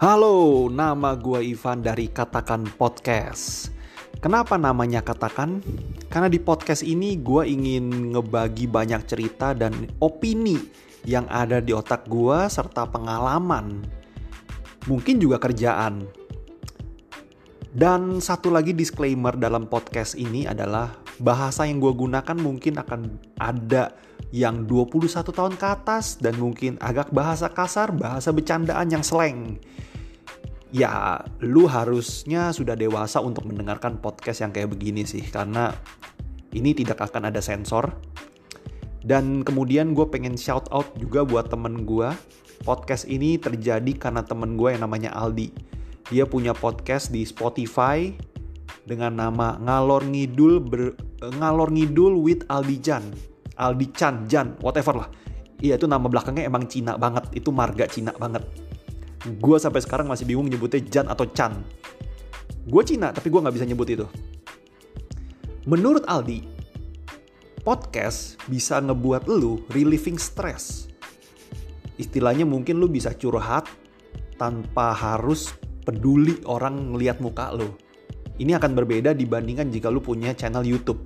Halo, nama gue Ivan dari Katakan Podcast. Kenapa namanya Katakan? Karena di podcast ini gue ingin ngebagi banyak cerita dan opini yang ada di otak gue serta pengalaman. Mungkin juga kerjaan. Dan satu lagi disclaimer dalam podcast ini adalah bahasa yang gue gunakan mungkin akan ada yang 21 tahun ke atas dan mungkin agak bahasa kasar, bahasa bercandaan yang slang ya lu harusnya sudah dewasa untuk mendengarkan podcast yang kayak begini sih karena ini tidak akan ada sensor. Dan kemudian gue pengen shout out juga buat temen gue podcast ini terjadi karena temen gue yang namanya Aldi. Dia punya podcast di Spotify dengan nama ngalor ngidul ber, ngalor ngidul with Aldi Jan. Aldi Chan Jan whatever lah. Iya itu nama belakangnya emang Cina banget. Itu marga Cina banget Gue sampai sekarang masih bingung nyebutnya Jan atau Chan. Gue Cina, tapi gue nggak bisa nyebut itu. Menurut Aldi, podcast bisa ngebuat lu relieving stress. Istilahnya mungkin lu bisa curhat tanpa harus peduli orang ngeliat muka lu. Ini akan berbeda dibandingkan jika lu punya channel YouTube.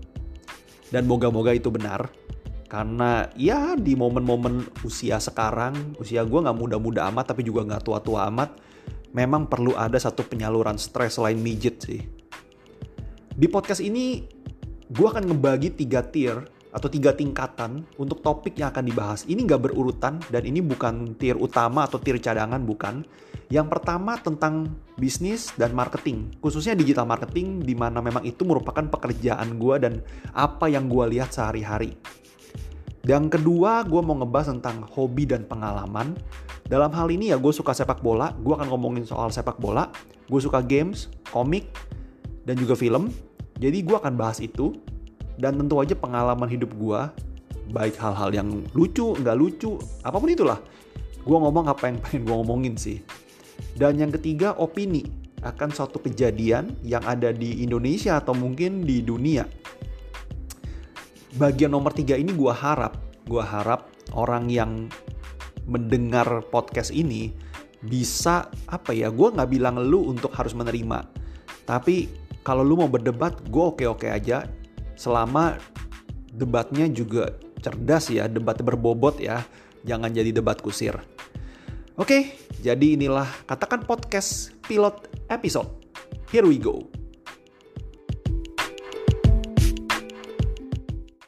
Dan moga-moga itu benar karena ya di momen-momen usia sekarang usia gue nggak muda-muda amat tapi juga nggak tua-tua amat memang perlu ada satu penyaluran stres selain mijet sih di podcast ini gue akan ngebagi tiga tier atau tiga tingkatan untuk topik yang akan dibahas. Ini nggak berurutan dan ini bukan tier utama atau tier cadangan, bukan. Yang pertama tentang bisnis dan marketing, khususnya digital marketing, di mana memang itu merupakan pekerjaan gue dan apa yang gue lihat sehari-hari. Yang kedua, gue mau ngebahas tentang hobi dan pengalaman. Dalam hal ini ya gue suka sepak bola, gue akan ngomongin soal sepak bola. Gue suka games, komik, dan juga film. Jadi gue akan bahas itu. Dan tentu aja pengalaman hidup gue, baik hal-hal yang lucu, nggak lucu, apa pun itulah. Gue ngomong apa yang pengen gue ngomongin sih. Dan yang ketiga, opini akan suatu kejadian yang ada di Indonesia atau mungkin di dunia bagian nomor tiga ini gue harap, gue harap orang yang mendengar podcast ini bisa apa ya, gue nggak bilang lu untuk harus menerima, tapi kalau lu mau berdebat, gue oke-oke aja, selama debatnya juga cerdas ya, debat berbobot ya, jangan jadi debat kusir. Oke, jadi inilah katakan podcast pilot episode. Here we go.